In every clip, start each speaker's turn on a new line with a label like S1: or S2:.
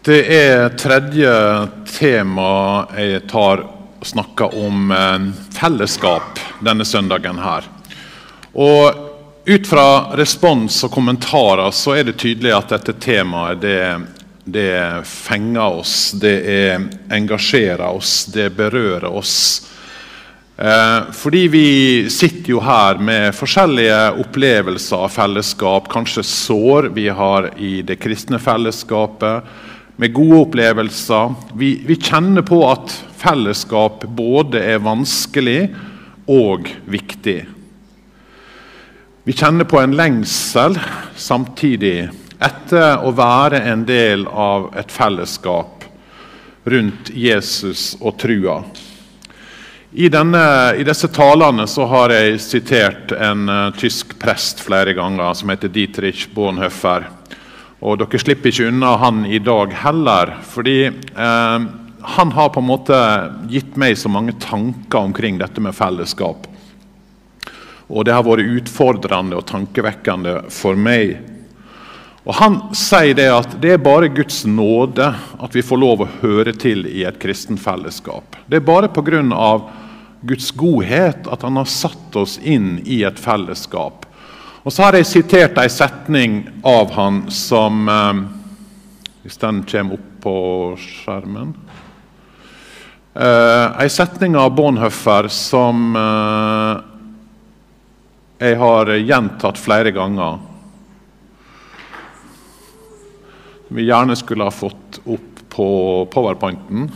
S1: Det er tredje tema jeg tar og snakker om eh, fellesskap denne søndagen her. Og ut fra respons og kommentarer så er det tydelig at dette temaet det, det fenger oss, det engasjerer oss, det berører oss. Eh, fordi vi sitter jo her med forskjellige opplevelser av fellesskap, kanskje sår vi har i det kristne fellesskapet med gode opplevelser. Vi, vi, kjenner på at fellesskap både er vanskelig og viktig. Vi kjenner på en lengsel samtidig etter å være en del av et fellesskap rundt Jesus og trua. I, denne, I, disse talene har jeg sitert en uh, tysk prest flere ganger som heter Dietrich Bonhoeffer. Og dere slipper ikke unna han i dag heller. Fordi eh, han har på en måte gitt meg så mange tanker omkring dette med fellesskap. Og det har vært utfordrende og tankevekkende for meg. Og Han sier det at det er bare Guds nåde at vi får lov å høre til i et kristent fellesskap. Det er bare pga. Guds godhet at han har satt oss inn i et fellesskap og så har jeg sitert ei setning av han som eh, Hvis den kommer opp på skjermen eh, Ei setning av Bonhoeffer som eh, jeg har gjentatt flere ganger. Som Vi gjerne skulle ha fått opp på powerpointen.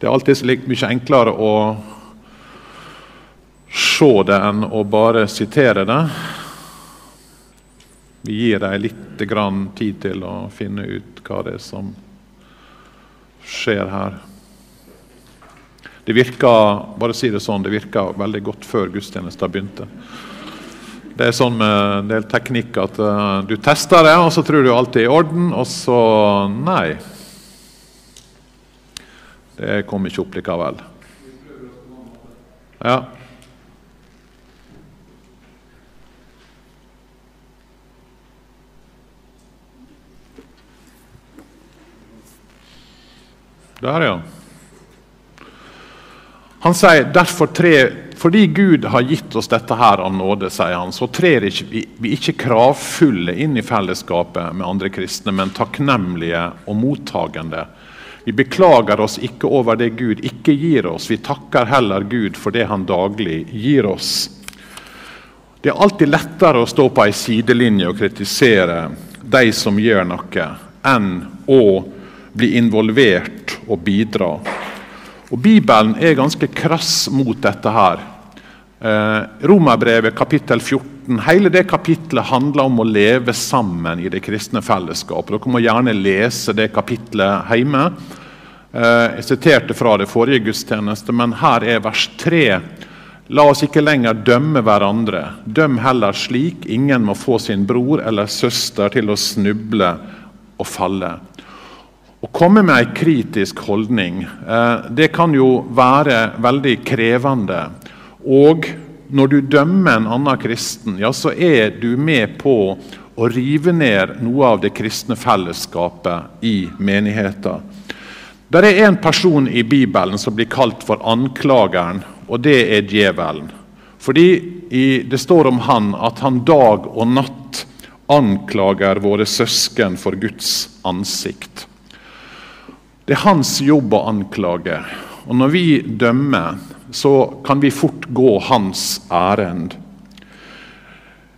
S1: Det er alltid så mye enklere å se det enn å bare sitere det. Vi gir dem litt tid til å finne ut hva det er som skjer her. Det virker bare si det sånn, det virker veldig godt før gudstjenesten begynte. Det er sånn med en del teknikk at uh, du tester det, og så tror du alt er i orden, og så Nei. Det kom ikke opp likevel. Ja. Der, ja. Han sier derfor tre, fordi Gud har gitt oss dette her av nåde, sier han, så trer ikke, vi, vi ikke kravfulle inn i fellesskapet med andre kristne, men takknemlige og mottagende. Vi beklager oss ikke over det Gud ikke gir oss, vi takker heller Gud for det Han daglig gir oss. Det er alltid lettere å stå på ei sidelinje og kritisere de som gjør noe, enn å bli involvert og bidra. Og Bibelen er ganske krass mot dette her. Eh, Romerbrevet kapittel 14, hele det kapittelet handler om å leve sammen i det kristne fellesskapet. Dere må gjerne lese det kapittelet hjemme. Eh, jeg siterte fra det forrige gudstjeneste, men her er vers 3. La oss ikke lenger dømme hverandre. Døm heller slik ingen må få sin bror eller søster til å snuble og falle. Å komme med en kritisk holdning eh, det kan jo være veldig krevende. Og når du dømmer en annen kristen, ja, så er du med på å rive ned noe av det kristne fellesskapet i menigheten. Det er en person i Bibelen som blir kalt for anklageren, og det er djevelen. Fordi Det står om han at han dag og natt anklager våre søsken for Guds ansikt. Det er hans jobb å anklage. Og når vi dømmer, så kan vi fort gå hans ærend.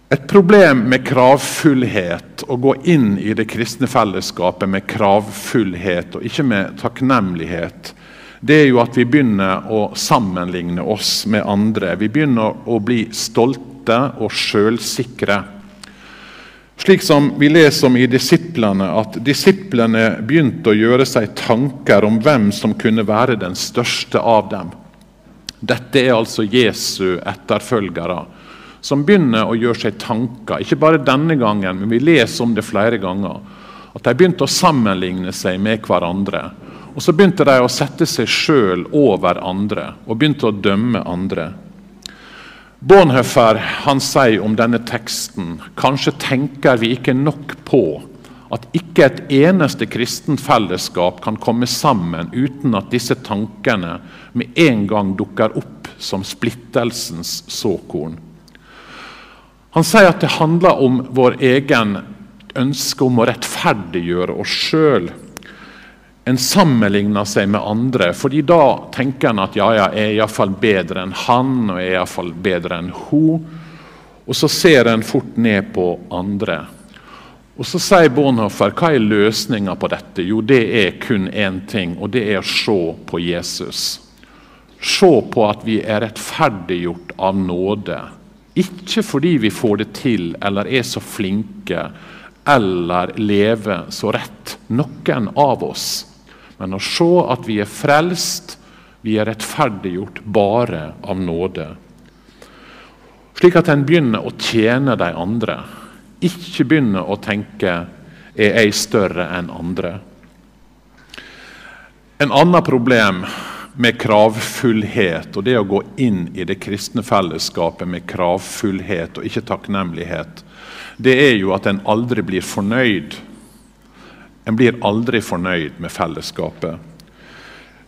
S1: Et problem med kravfullhet, å gå inn i det kristne fellesskapet med kravfullhet og ikke med takknemlighet, det er jo at vi begynner å sammenligne oss med andre. Vi begynner å bli stolte og sjølsikre. Slik som vi leser om i disiplene, at disiplene begynte å gjøre seg tanker om hvem som kunne være den største av dem. Dette er altså Jesu etterfølgere, som begynner å gjøre seg tanker. Ikke bare denne gangen, men vi leser om det flere ganger. At de begynte å sammenligne seg med hverandre. Og så begynte de å sette seg sjøl over andre og begynte å dømme andre. Bonhoeffer han sier om denne teksten kanskje tenker vi ikke nok på at ikke et eneste kristent fellesskap kan komme sammen uten at disse tankene med en gang dukker opp som splittelsens såkorn. Han sier at det handler om vår egen ønske om å rettferdiggjøre oss sjøl. En sammenligner seg med andre, fordi da tenker en at ja, ja, jeg er iallfall bedre enn han og jeg er iallfall bedre enn hun. Og så ser en fort ned på andre. Og Så sier Bonhoeffer hva er løsninga på dette? Jo, det er kun én ting, og det er å se på Jesus. Se på at vi er rettferdiggjort av nåde. Ikke fordi vi får det til eller er så flinke eller lever så rett, noen av oss. Men å se at vi er frelst, vi er rettferdiggjort bare av nåde. Slik at en begynner å tjene de andre ikke begynner å tenke er jeg større enn andre. En annen problem med kravfullhet og det å gå inn i det kristne fellesskapet med kravfullhet og ikke takknemlighet, det er jo at en aldri blir fornøyd. En blir aldri fornøyd med fellesskapet.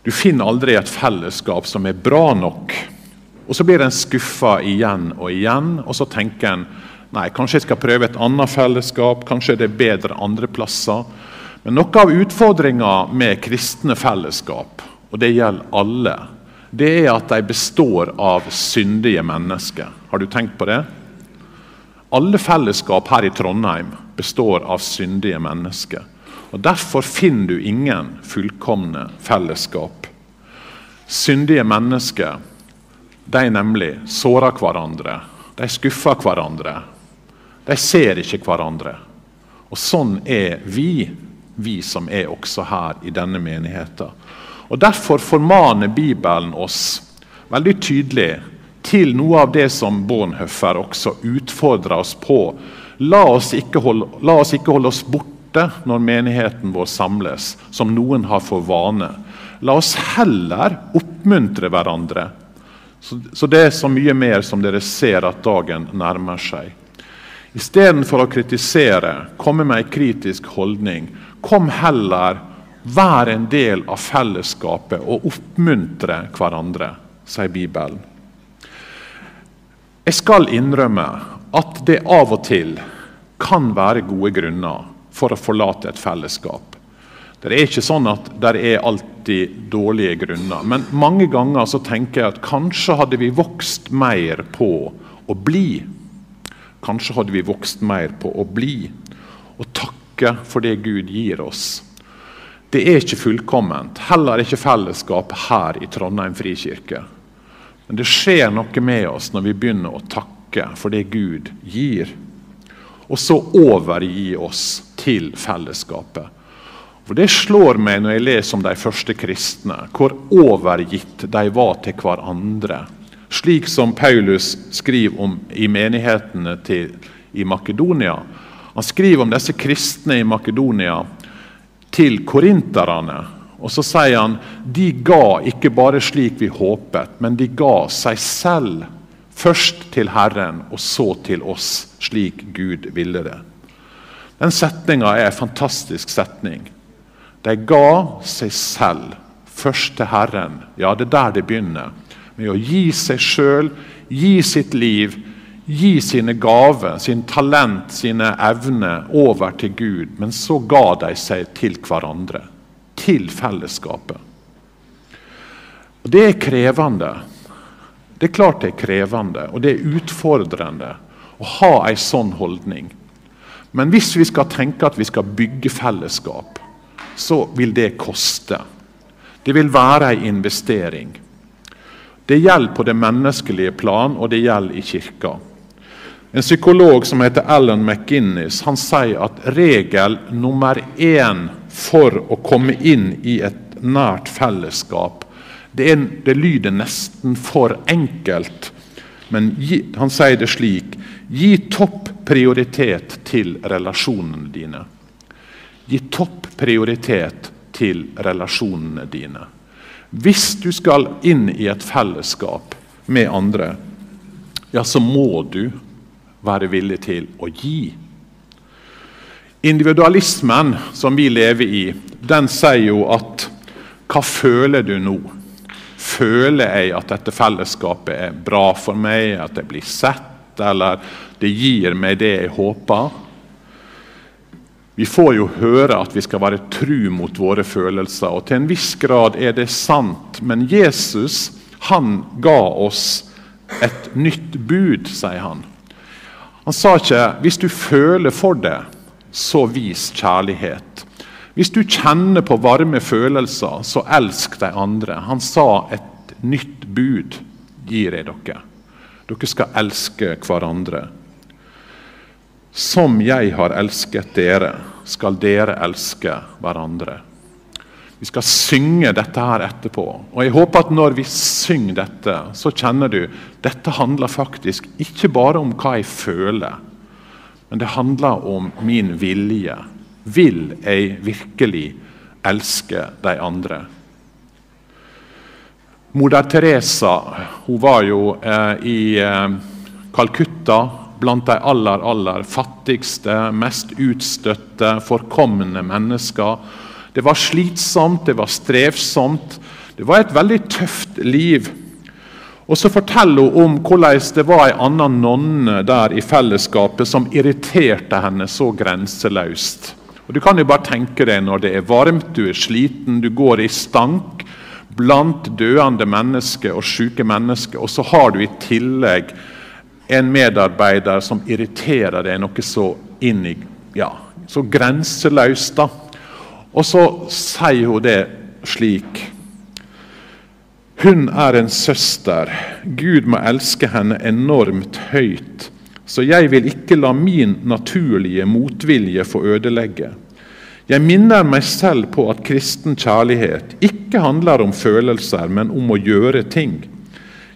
S1: Du finner aldri et fellesskap som er bra nok. Og Så blir en skuffa igjen og igjen, og så tenker en Nei, kanskje jeg skal prøve et annet fellesskap, kanskje det er bedre andre plasser. Men noe av utfordringa med kristne fellesskap, og det gjelder alle, det er at de består av syndige mennesker. Har du tenkt på det? Alle fellesskap her i Trondheim består av syndige mennesker. Og Derfor finner du ingen fullkomne fellesskap. Syndige mennesker de nemlig sårer hverandre, de skuffer hverandre, de ser ikke hverandre. Og Sånn er vi, vi som er også her i denne menigheten. Og Derfor formaner Bibelen oss veldig tydelig til noe av det som Bornhøffer også utfordrer oss på. La oss, holde, la oss ikke holde oss borte når menigheten vår samles, som noen har for vane. La oss heller oppmuntre hverandre. Så, det er så mye mer som dere ser at dagen nærmer seg. Istedenfor å kritisere, komme med en kritisk holdning, kom heller vær en del av fellesskapet og oppmuntre hverandre, sier Bibelen. Jeg skal innrømme at det av og til kan være gode grunner for å forlate et fellesskap. Det er ikke sånn at det er alltid dårlige grunner, men mange ganger så tenker jeg at kanskje hadde vi vokst mer på å bli Kanskje hadde vi vokst mer på å bli og takke for det Gud gir oss. Det er ikke fullkomment, heller ikke fellesskap her i Trondheim frikirke. Men det skjer noe med oss når vi begynner å takke for det Gud gir. Og så overgi oss til fellesskapet. For Det slår meg når jeg leser om de første kristne, hvor overgitt de var til hverandre slik som Paulus skriver om i menighetene til, i Makedonia. Han skriver om disse kristne i Makedonia til korinterne. Og så sier han de ga ikke bare slik vi håpet, men de ga seg selv. Først til Herren, og så til oss, slik Gud ville det. Den setninga er en fantastisk setning. De ga seg selv, først til Herren. Ja, det er der det begynner med å gi seg sjøl, gi sitt liv, gi sine gaver, sin talent, sine evner over til Gud. Men så ga de seg til hverandre, til fellesskapet. Og Det er krevende. Det er klart det er krevende, og det er utfordrende å ha en sånn holdning. Men hvis vi skal tenke at vi skal bygge fellesskap, så vil det koste. Det vil være en investering. Det gjelder på det menneskelige plan, og det gjelder i kirka. En psykolog som heter Alan McGinnis, han sier at regel nummer én for å komme inn i et nært fellesskap Det, er, det lyder nesten for enkelt, men han sier det slik Gi topp prioritet til relasjonene dine. Gi topp prioritet til relasjonene dine. Hvis du skal inn i et fellesskap med andre, ja, så må du være villig til å gi. Individualismen som vi lever i, den sier jo at hva føler du nå? Føler jeg at dette fellesskapet er bra for meg, at jeg blir sett, eller det gir meg det jeg håper? Vi får jo høre at vi skal være tru mot våre følelser, og til en viss grad er det sant. Men Jesus han ga oss et nytt bud, sier han. Han sa ikke 'hvis du føler for det, så vis kjærlighet'. Hvis du kjenner på varme følelser, så elsk de andre. Han sa et nytt bud gir jeg dere. Dere skal elske hverandre. Som jeg har elsket dere, skal dere elske hverandre. Vi skal synge dette her etterpå. Og jeg håper at når vi synger dette, så kjenner du dette handler faktisk ikke bare om hva jeg føler, men det handler om min vilje. Vil jeg virkelig elske de andre? Moder Teresa hun var jo eh, i eh, Calcutta blant de aller, aller fattigste, mest utstøtte, forkomne mennesker det var slitsomt, det var strevsomt. Det var et veldig tøft liv. Og så forteller hun om hvordan det var ei anna nonne der i fellesskapet som irriterte henne så grenseløst. Og Du kan jo bare tenke deg når det er varmt, du er sliten, du går i stank blant døende mennesker og syke mennesker, og så har du i tillegg en medarbeider som irriterer deg noe så inn i ja, så grenseløst. da. Og så sier hun det slik Hun er en søster. Gud må elske henne enormt høyt. Så jeg vil ikke la min naturlige motvilje få ødelegge. Jeg minner meg selv på at kristen kjærlighet ikke handler om følelser, men om å gjøre ting.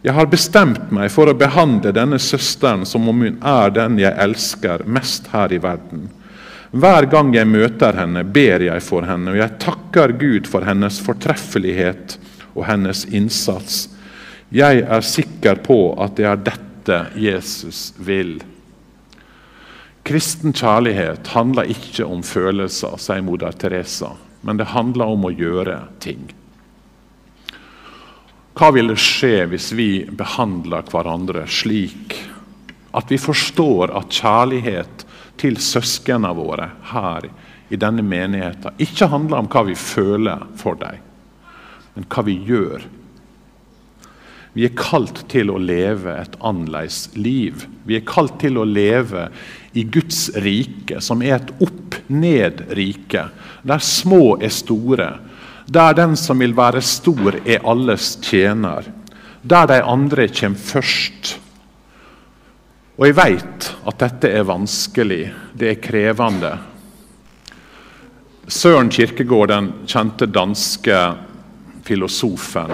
S1: Jeg har bestemt meg for å behandle denne søsteren som om hun er den jeg elsker mest her i verden. Hver gang jeg møter henne, ber jeg for henne, og jeg takker Gud for hennes fortreffelighet og hennes innsats. Jeg er sikker på at det er dette Jesus vil. Kristen kjærlighet handler ikke om følelser, sier moder Teresa, men det handler om å gjøre ting. Hva ville skje hvis vi behandler hverandre slik at vi forstår at kjærlighet til søsknene våre her i denne menigheten ikke handler om hva vi føler for dem, men hva vi gjør. Vi er kalt til å leve et annerledes liv. Vi er kalt til å leve i Guds rike, som er et opp-ned-rike, der små er store. Der den som vil være stor, er alles tjener. Der de andre kommer først. Og jeg vet at dette er vanskelig, det er krevende. Søren Kirkegård, den kjente danske filosofen,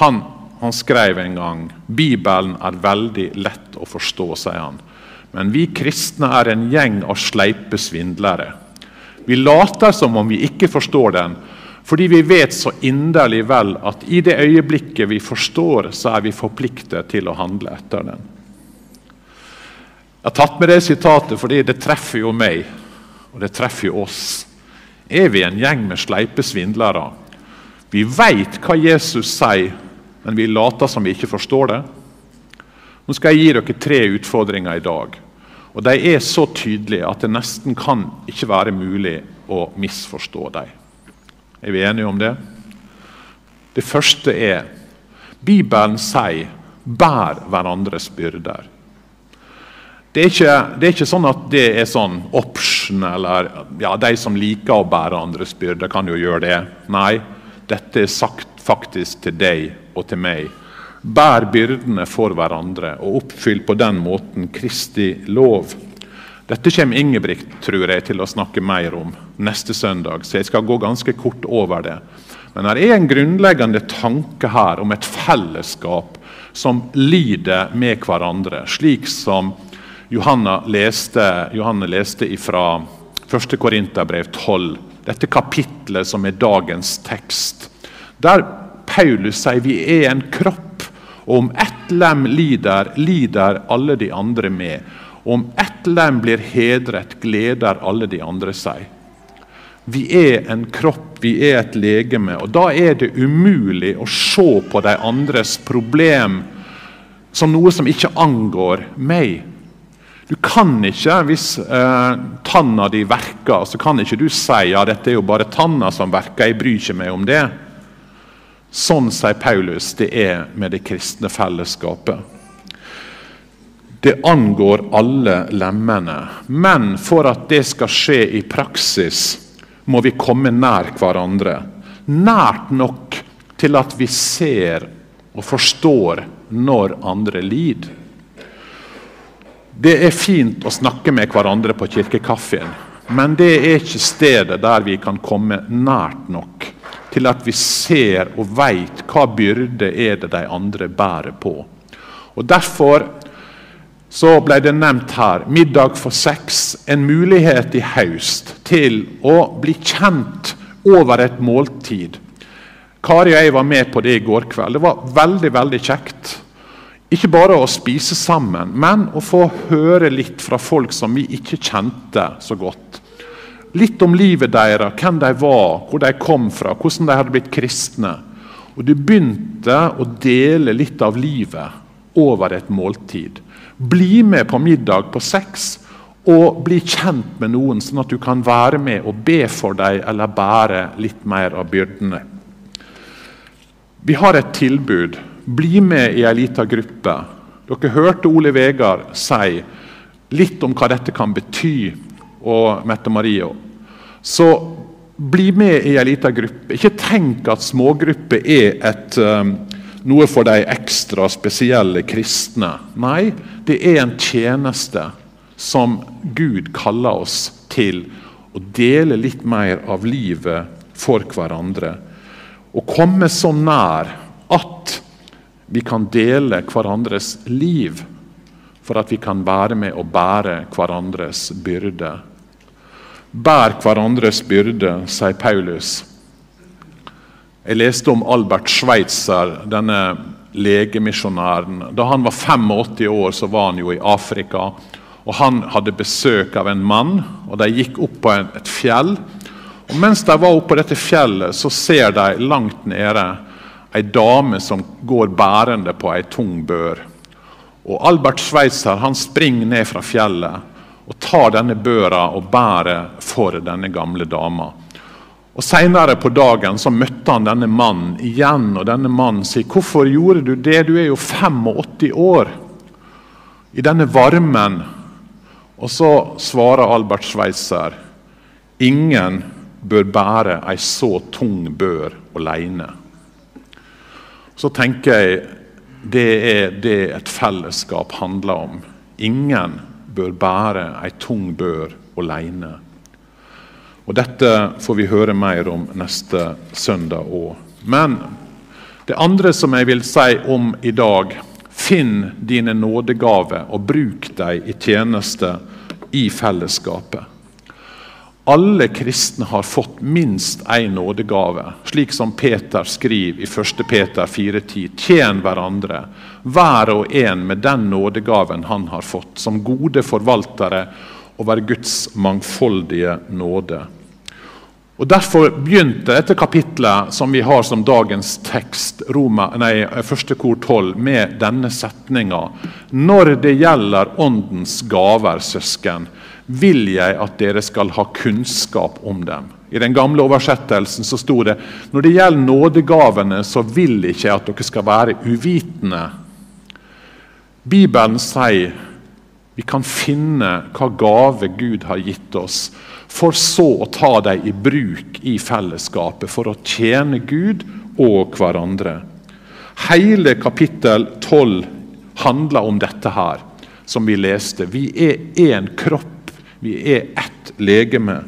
S1: han, han skrev en gang Bibelen er veldig lett å forstå, sier han. Men vi kristne er en gjeng av sleipe svindlere. Vi later som om vi ikke forstår den, fordi vi vet så inderlig vel at i det øyeblikket vi forstår, så er vi forpliktet til å handle etter den. Jeg har tatt med det sitatet fordi det treffer jo meg, og det treffer jo oss. Er vi en gjeng med sleipe svindlere? Vi veit hva Jesus sier, men vi later som vi ikke forstår det. Nå skal jeg gi dere tre utfordringer i dag. Og De er så tydelige at det nesten kan ikke være mulig å misforstå dem. Er vi enige om det? Det første er Bibelen sier 'bær hverandres byrder'. Det er, ikke, det er, ikke, sånn at det er sånn option, eller ja, de som liker å bære andres byrder, kan jo gjøre det. Nei, dette er sagt faktisk til deg og til meg. Bær byrdene for hverandre og oppfyll på den måten Kristi lov. Dette kommer Ingebrigt tror jeg, til å snakke mer om neste søndag, så jeg skal gå ganske kort over det. Men det er en grunnleggende tanke her om et fellesskap som lider med hverandre, slik som Johanna leste, Johanne leste fra 1. Korinterbrev 12, dette kapitlet som er dagens tekst. Der Paulus sier vi er en kropp, Og om ett lem lider, lider alle de andre med. Og om ett lem blir hedret, gleder alle de andre seg. Vi er en kropp, vi er et legeme, og da er det umulig å se på de andres problem som noe som ikke angår meg. Du kan ikke, hvis eh, tanna di verker, så kan ikke du si ja, dette er jo bare tanna som verker, jeg bryr ikke meg om det. Sånn sier Paulus det er med det kristne fellesskapet. Det angår alle lemmene. Men for at det skal skje i praksis, må vi komme nær hverandre. Nært nok til at vi ser og forstår når andre lider. Det er fint å snakke med hverandre på kirkekaffen, men det er ikke stedet der vi kan komme nært nok til at vi ser og veit hva byrde er det de andre bærer på. Og Derfor så ble det nevnt her middag for seks. En mulighet i høst til å bli kjent over et måltid. Kari og jeg var med på det i går kveld. Det var veldig veldig kjekt. Ikke bare å spise sammen, men å få høre litt fra folk som vi ikke kjente så godt. Litt om livet deres, hvem de var, hvor de kom fra, hvordan de hadde blitt kristne. Og Du begynte å dele litt av livet over et måltid. Bli med på middag på sex og bli kjent med noen, sånn at du kan være med og be for dem eller bære litt mer av byrdene. Vi har et tilbud. Bli med i ei lita gruppe. Dere hørte Ole Vegard si litt om hva dette kan bety, og Mette Marie så bli med i en liten gruppe. Ikke tenk at smågrupper er et, um, noe for de ekstra spesielle kristne. Nei, det er en tjeneste som Gud kaller oss til å dele litt mer av livet for hverandre. Å komme så nær at vi kan dele hverandres liv, for at vi kan være med og bære hverandres byrde. Bær hverandres byrde, sier Paulus. Jeg leste om Albert Schweitzer, denne legemisjonæren. Da han var 85 år, så var han jo i Afrika. og Han hadde besøk av en mann, og de gikk opp på et fjell. Og Mens de var oppe på dette fjellet, så ser de langt nede ei dame som går bærende på ei tung bør. Og Albert Schweitzer han springer ned fra fjellet og tar denne børa og bærer for denne gamle dama. Og Senere på dagen så møtte han denne mannen igjen, og denne mannen sier 'Hvorfor gjorde du det? Du er jo 85 år.' I denne varmen. Og så svarer Albert Schweitzer 'Ingen bør bære ei så tung bør alene'. Så tenker jeg det er det et fellesskap handler om. Ingen bør bære ei tung bør alene. Og Dette får vi høre mer om neste søndag òg. Men det andre som jeg vil si om i dag Finn dine nådegaver og bruk dem i tjeneste i fellesskapet. Alle kristne har fått minst én nådegave, slik som Peter skriver i 1. Peter 4,10. Tjen hverandre, hver og en med den nådegaven han har fått, som gode forvaltere over Guds mangfoldige nåde. Og Derfor begynte dette kapitlet som vi har som dagens tekst, Roma, nei, første kor 12, med denne setninga. Når det gjelder Åndens gaver, søsken, vil jeg at dere skal ha kunnskap om dem. I den gamle oversettelsen så sto det når det gjelder nådegavene, så vil ikke jeg at dere skal være uvitende. Bibelen sier vi kan finne hva gave Gud har gitt oss, for så å ta dem i bruk i fellesskapet for å tjene Gud og hverandre. Hele kapittel 12 handler om dette her, som vi leste. Vi er én kropp vi er ett legeme.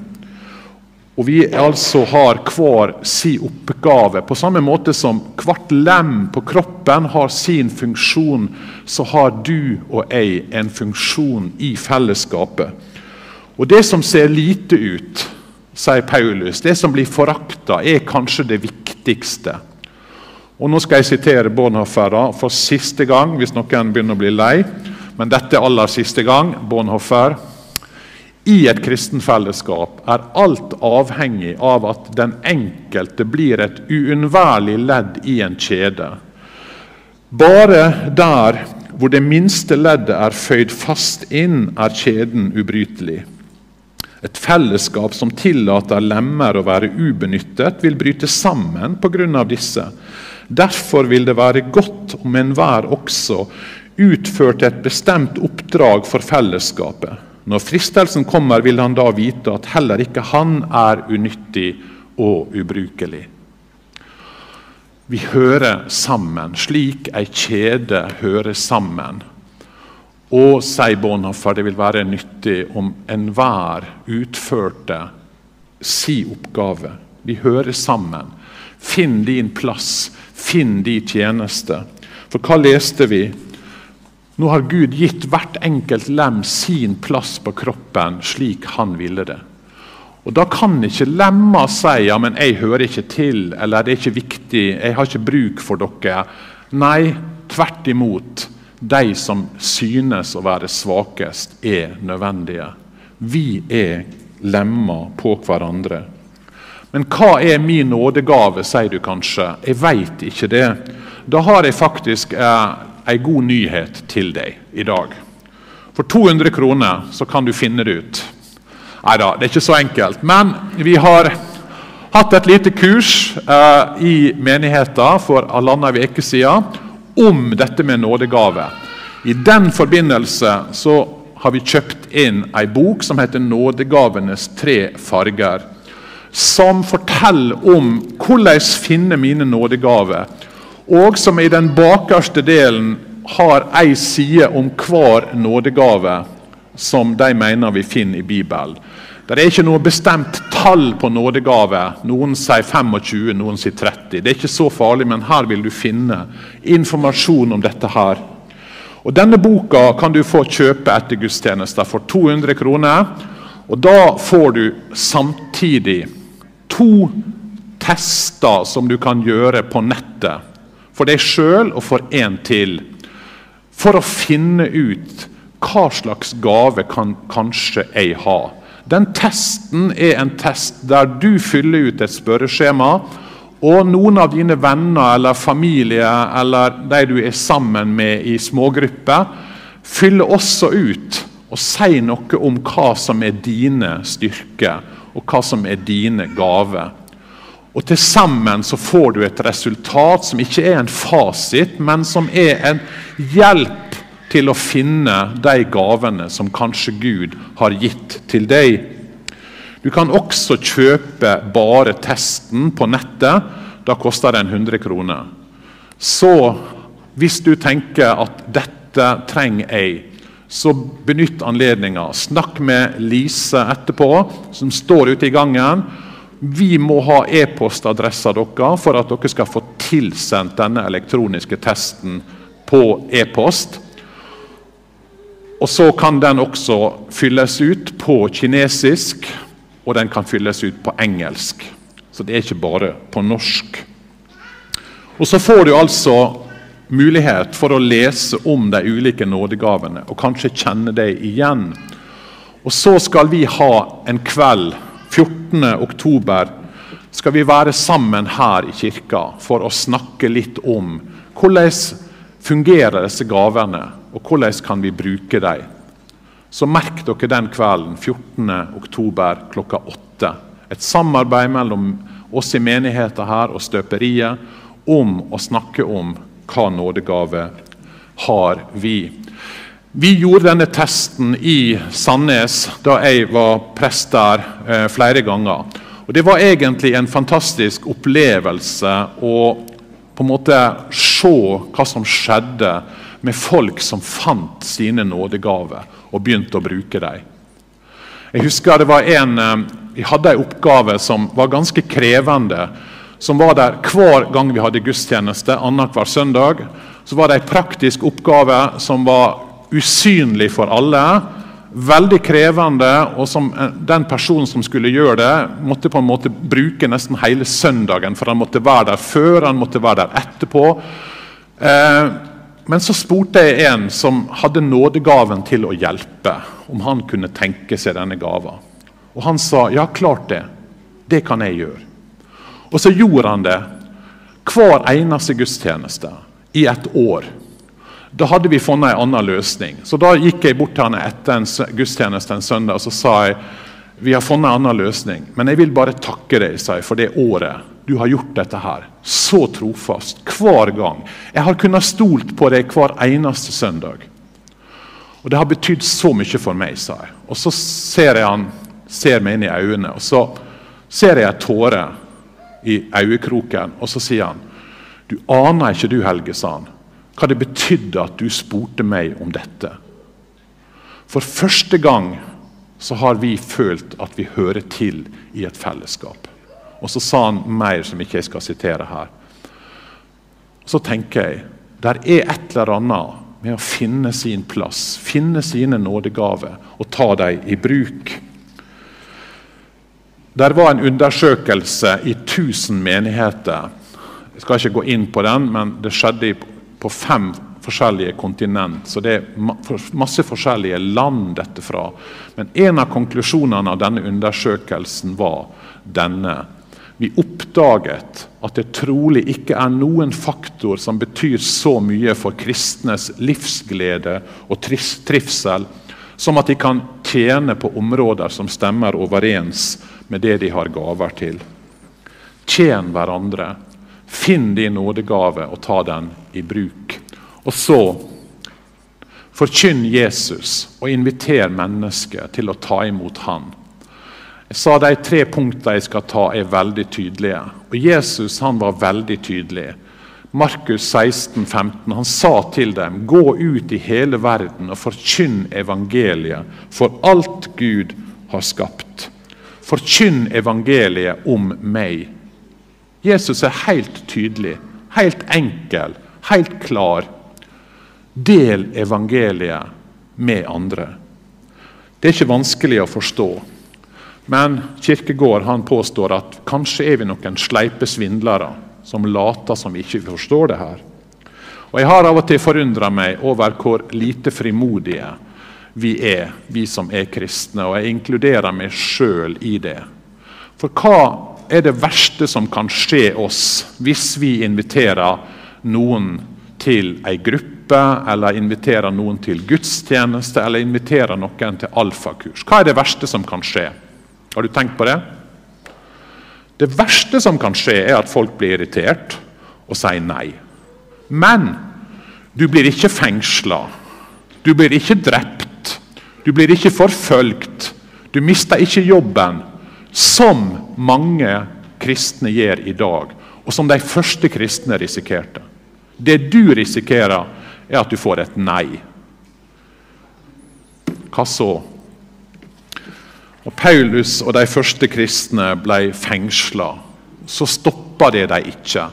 S1: Og vi altså har hver sin oppgave. På samme måte som hvert lem på kroppen har sin funksjon, så har du og jeg en funksjon i fellesskapet. Og Det som ser lite ut, sier Paulus, det som blir forakta, er kanskje det viktigste. Og Nå skal jeg sitere Bonhoffer da, for siste gang, hvis noen begynner å bli lei. Men dette er aller siste gang. Bornhoffer. I et kristenfellesskap er alt avhengig av at den enkelte blir et uunnværlig ledd i en kjede. Bare der hvor det minste leddet er føyd fast inn, er kjeden ubrytelig. Et fellesskap som tillater lemmer å være ubenyttet, vil bryte sammen pga. disse. Derfor vil det være godt om enhver også utførte et bestemt oppdrag for fellesskapet. Når fristelsen kommer, vil han da vite at heller ikke han er unyttig og ubrukelig. Vi hører sammen, slik ei kjede hører sammen. Og, sier Bonhoeffer, det vil være nyttig om enhver utførte si oppgave. Vi hører sammen. Finn din plass, finn din tjeneste. For hva leste vi? Nå har Gud gitt hvert enkelt lem sin plass på kroppen slik han ville det. Og Da kan ikke lemma si ja, men 'jeg hører ikke til', eller 'det er ikke viktig', 'jeg har ikke bruk for dere'. Nei, tvert imot. De som synes å være svakest, er nødvendige. Vi er lemmer på hverandre. Men hva er min nådegave, sier du kanskje. Jeg veit ikke det. Da har jeg faktisk eh, en god nyhet til deg i dag. For 200 kroner så kan du finne det ut. Nei da, det er ikke så enkelt. Men vi har hatt et lite kurs eh, i menigheten for halvannen uke siden om dette med nådegave. I den forbindelse så har vi kjøpt inn ei bok som heter 'Nådegavenes tre farger'. Som forteller om hvordan finne mine nådegaver. Og som i den bakerste delen har ei side om hver nådegave som de mener vi finner i Bibelen. Det er ikke noe bestemt tall på nådegave. Noen sier 25, noen sier 30. Det er ikke så farlig, men her vil du finne informasjon om dette. her. Og Denne boka kan du få kjøpe etter gudstjenester for 200 kroner. Og Da får du samtidig to tester som du kan gjøre på nettet. For deg sjøl og for en til. For å finne ut hva slags gave kan kanskje jeg ha. Den testen er en test der du fyller ut et spørreskjema. Og noen av dine venner eller familie eller de du er sammen med i smågrupper, fyller også ut og sier noe om hva som er dine styrker, og hva som er dine gaver. Og Til sammen så får du et resultat som ikke er en fasit, men som er en hjelp til å finne de gavene som kanskje Gud har gitt til deg. Du kan også kjøpe bare testen på nettet. Da koster den 100 kroner. Så hvis du tenker at dette trenger jeg, så benytt anledninga. Snakk med Lise etterpå, som står ute i gangen. Vi må ha e-postadressa deres for at dere skal få tilsendt denne elektroniske testen på e-post. Og så kan den også fylles ut på kinesisk, og den kan fylles ut på engelsk. Så det er ikke bare på norsk. Og Så får du altså mulighet for å lese om de ulike nådegavene og kanskje kjenne deg igjen. Og så skal vi ha en kveld 14. oktober, skal vi være sammen her i kirka for å snakke litt om hvordan fungerer disse gavene og hvordan kan vi bruke dem? Så merk dere den kvelden 14.10. klokka 8. Et samarbeid mellom oss i menigheten her og støperiet om å snakke om hva nådegave har vi. Vi gjorde denne testen i Sandnes da jeg var prest der eh, flere ganger. Og Det var egentlig en fantastisk opplevelse å på en måte se hva som skjedde med folk som fant sine nådegaver og begynte å bruke dem. Jeg husker det var en, eh, Vi hadde en oppgave som var ganske krevende. Som var der Hver gang vi hadde gudstjeneste, annenhver søndag, så var det en praktisk oppgave som var usynlig for alle. Veldig krevende, og som den personen som skulle gjøre det, måtte på en måte bruke nesten hele søndagen, for han måtte være der før, han måtte være der etterpå. Eh, men så spurte jeg en som hadde nådegaven til å hjelpe, om han kunne tenke seg denne gaven. Og han sa ja, klart det. Det kan jeg gjøre. Og så gjorde han det hver eneste gudstjeneste i et år. Da hadde vi funnet en annen løsning. Så Da gikk jeg bort til han etter en gudstjeneste en søndag og så sa jeg, vi har funnet en annen løsning. Men jeg vil bare takke deg jeg, for det året du har gjort dette her. Så trofast. Hver gang. Jeg har kunnet stolt på deg hver eneste søndag. Og Det har betydd så mye for meg, sa jeg. Og Så ser jeg han ser meg inn i øynene, og så ser jeg en tåre i øyekroken, og så sier han Du aner ikke du, Helge, sa han, hva det betydde at du spurte meg om dette. For første gang så har vi følt at vi hører til i et fellesskap. Og så sa han mer som ikke jeg skal sitere her. Så tenker jeg der er et eller annet med å finne sin plass, finne sine nådegaver og ta dem i bruk. Der var en undersøkelse i 1000 menigheter. Jeg skal ikke gå inn på den, men det skjedde på fem forskjellige kontinent. Så det er masse forskjellige land dette fra. Men en av konklusjonene av denne undersøkelsen var denne. Vi oppdaget at det trolig ikke er noen faktor som betyr så mye for kristnes livsglede og trivsel som at de kan tjene på områder som stemmer overens med det de har gaver til. Tjen hverandre. Finn din nådegave og ta den i bruk. Og så forkynn Jesus og inviter mennesket til å ta imot Han. Jeg sa De tre punktene jeg skal ta, er veldig tydelige. Og Jesus han var veldig tydelig. Markus 16, 15, han sa til dem, gå ut i hele verden og forkynn evangeliet for alt Gud har skapt. Forkynn evangeliet om meg. Jesus er helt tydelig, helt enkel, helt klar. Del evangeliet med andre. Det er ikke vanskelig å forstå. Men Kirkegård han påstår at kanskje er vi noen sleipe svindlere som later som vi ikke forstår det her. Og Jeg har av og til forundra meg over hvor lite frimodige vi er, vi som er kristne, og jeg inkluderer meg sjøl i det. For hva er det verste som kan skje oss hvis vi inviterer noen til ei gruppe, eller inviterer noen til gudstjeneste, eller inviterer noen til alfakurs? Hva er det verste som kan skje? Har du tenkt på det? Det verste som kan skje, er at folk blir irritert og sier nei. Men du blir ikke fengsla. Du blir ikke drept. Du blir ikke forfølgt. Du mister ikke jobben, som mange kristne gjør i dag, og som de første kristne risikerte. Det du risikerer, er at du får et nei. Hva så? Og Paulus og de første kristne ble fengsla. Så stoppa det de ikke.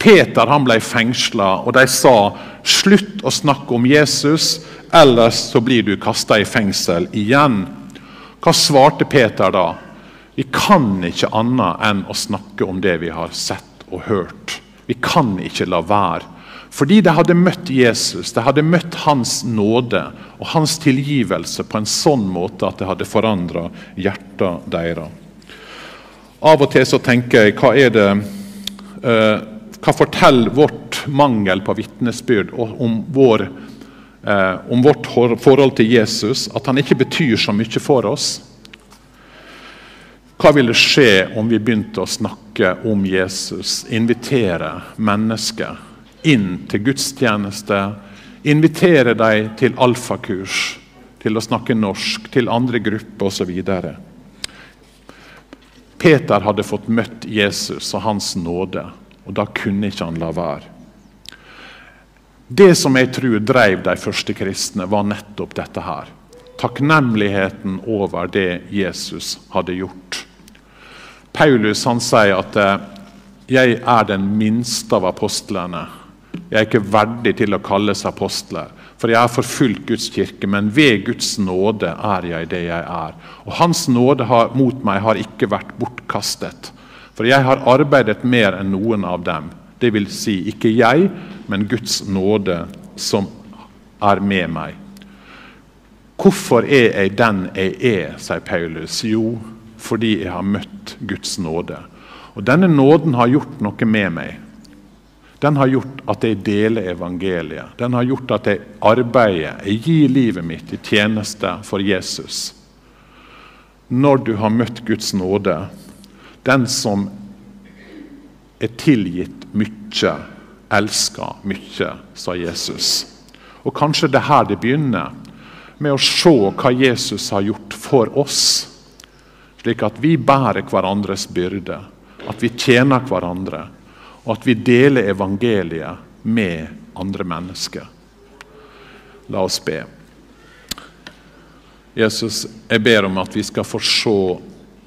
S1: Peter han ble fengsla, og de sa slutt å snakke om Jesus, ellers så blir du kasta i fengsel igjen. Hva svarte Peter da? Vi kan ikke annet enn å snakke om det vi har sett og hørt. Vi kan ikke la være. Fordi de hadde møtt Jesus, de hadde møtt hans nåde og hans tilgivelse på en sånn måte at det hadde forandra hjertet deres. Av og til så tenker jeg hva er det eh, hva forteller vårt mangel på vitnesbyrd om, vår, eh, om vårt forhold til Jesus? At han ikke betyr så mye for oss? Hva ville skje om vi begynte å snakke om Jesus, invitere mennesker inn til gudstjeneste, invitere dem til alfakurs, til å snakke norsk, til andre grupper osv.? Peter hadde fått møtt Jesus og hans nåde. Og da kunne ikke han la være. Det som jeg tror drev de første kristne, var nettopp dette her. Takknemligheten over det Jesus hadde gjort. Paulus han sier at eh, 'jeg er den minste av apostlene'. Jeg er ikke verdig til å kalles apostler. For jeg har forfulgt Guds kirke, men ved Guds nåde er jeg det jeg er. Og Hans nåde har, mot meg har ikke vært bortkastet. For jeg har arbeidet mer enn noen av dem. Det vil si, ikke jeg, men Guds nåde som er med meg. Hvorfor er jeg den jeg er, sier Paulus. Jo, fordi jeg har møtt Guds nåde. Og Denne nåden har gjort noe med meg. Den har gjort at jeg deler evangeliet. Den har gjort at jeg arbeider, jeg gir livet mitt i tjeneste for Jesus. Når du har møtt Guds nåde, den som er tilgitt mye, elsker mye, sa Jesus. Og Kanskje det er her det begynner, med å se hva Jesus har gjort for oss. Slik at vi bærer hverandres byrde, at vi tjener hverandre og at vi deler evangeliet med andre mennesker. La oss be. Jesus, jeg ber om at vi skal få se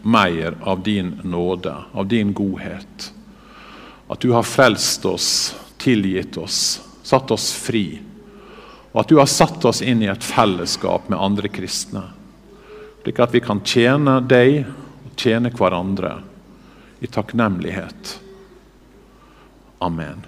S1: mer av din nåde, av din godhet. At du har frelst oss, tilgitt oss, satt oss fri. Og at du har satt oss inn i et fellesskap med andre kristne. Slik at vi kan tjene deg og tjene hverandre i takknemlighet. Amen.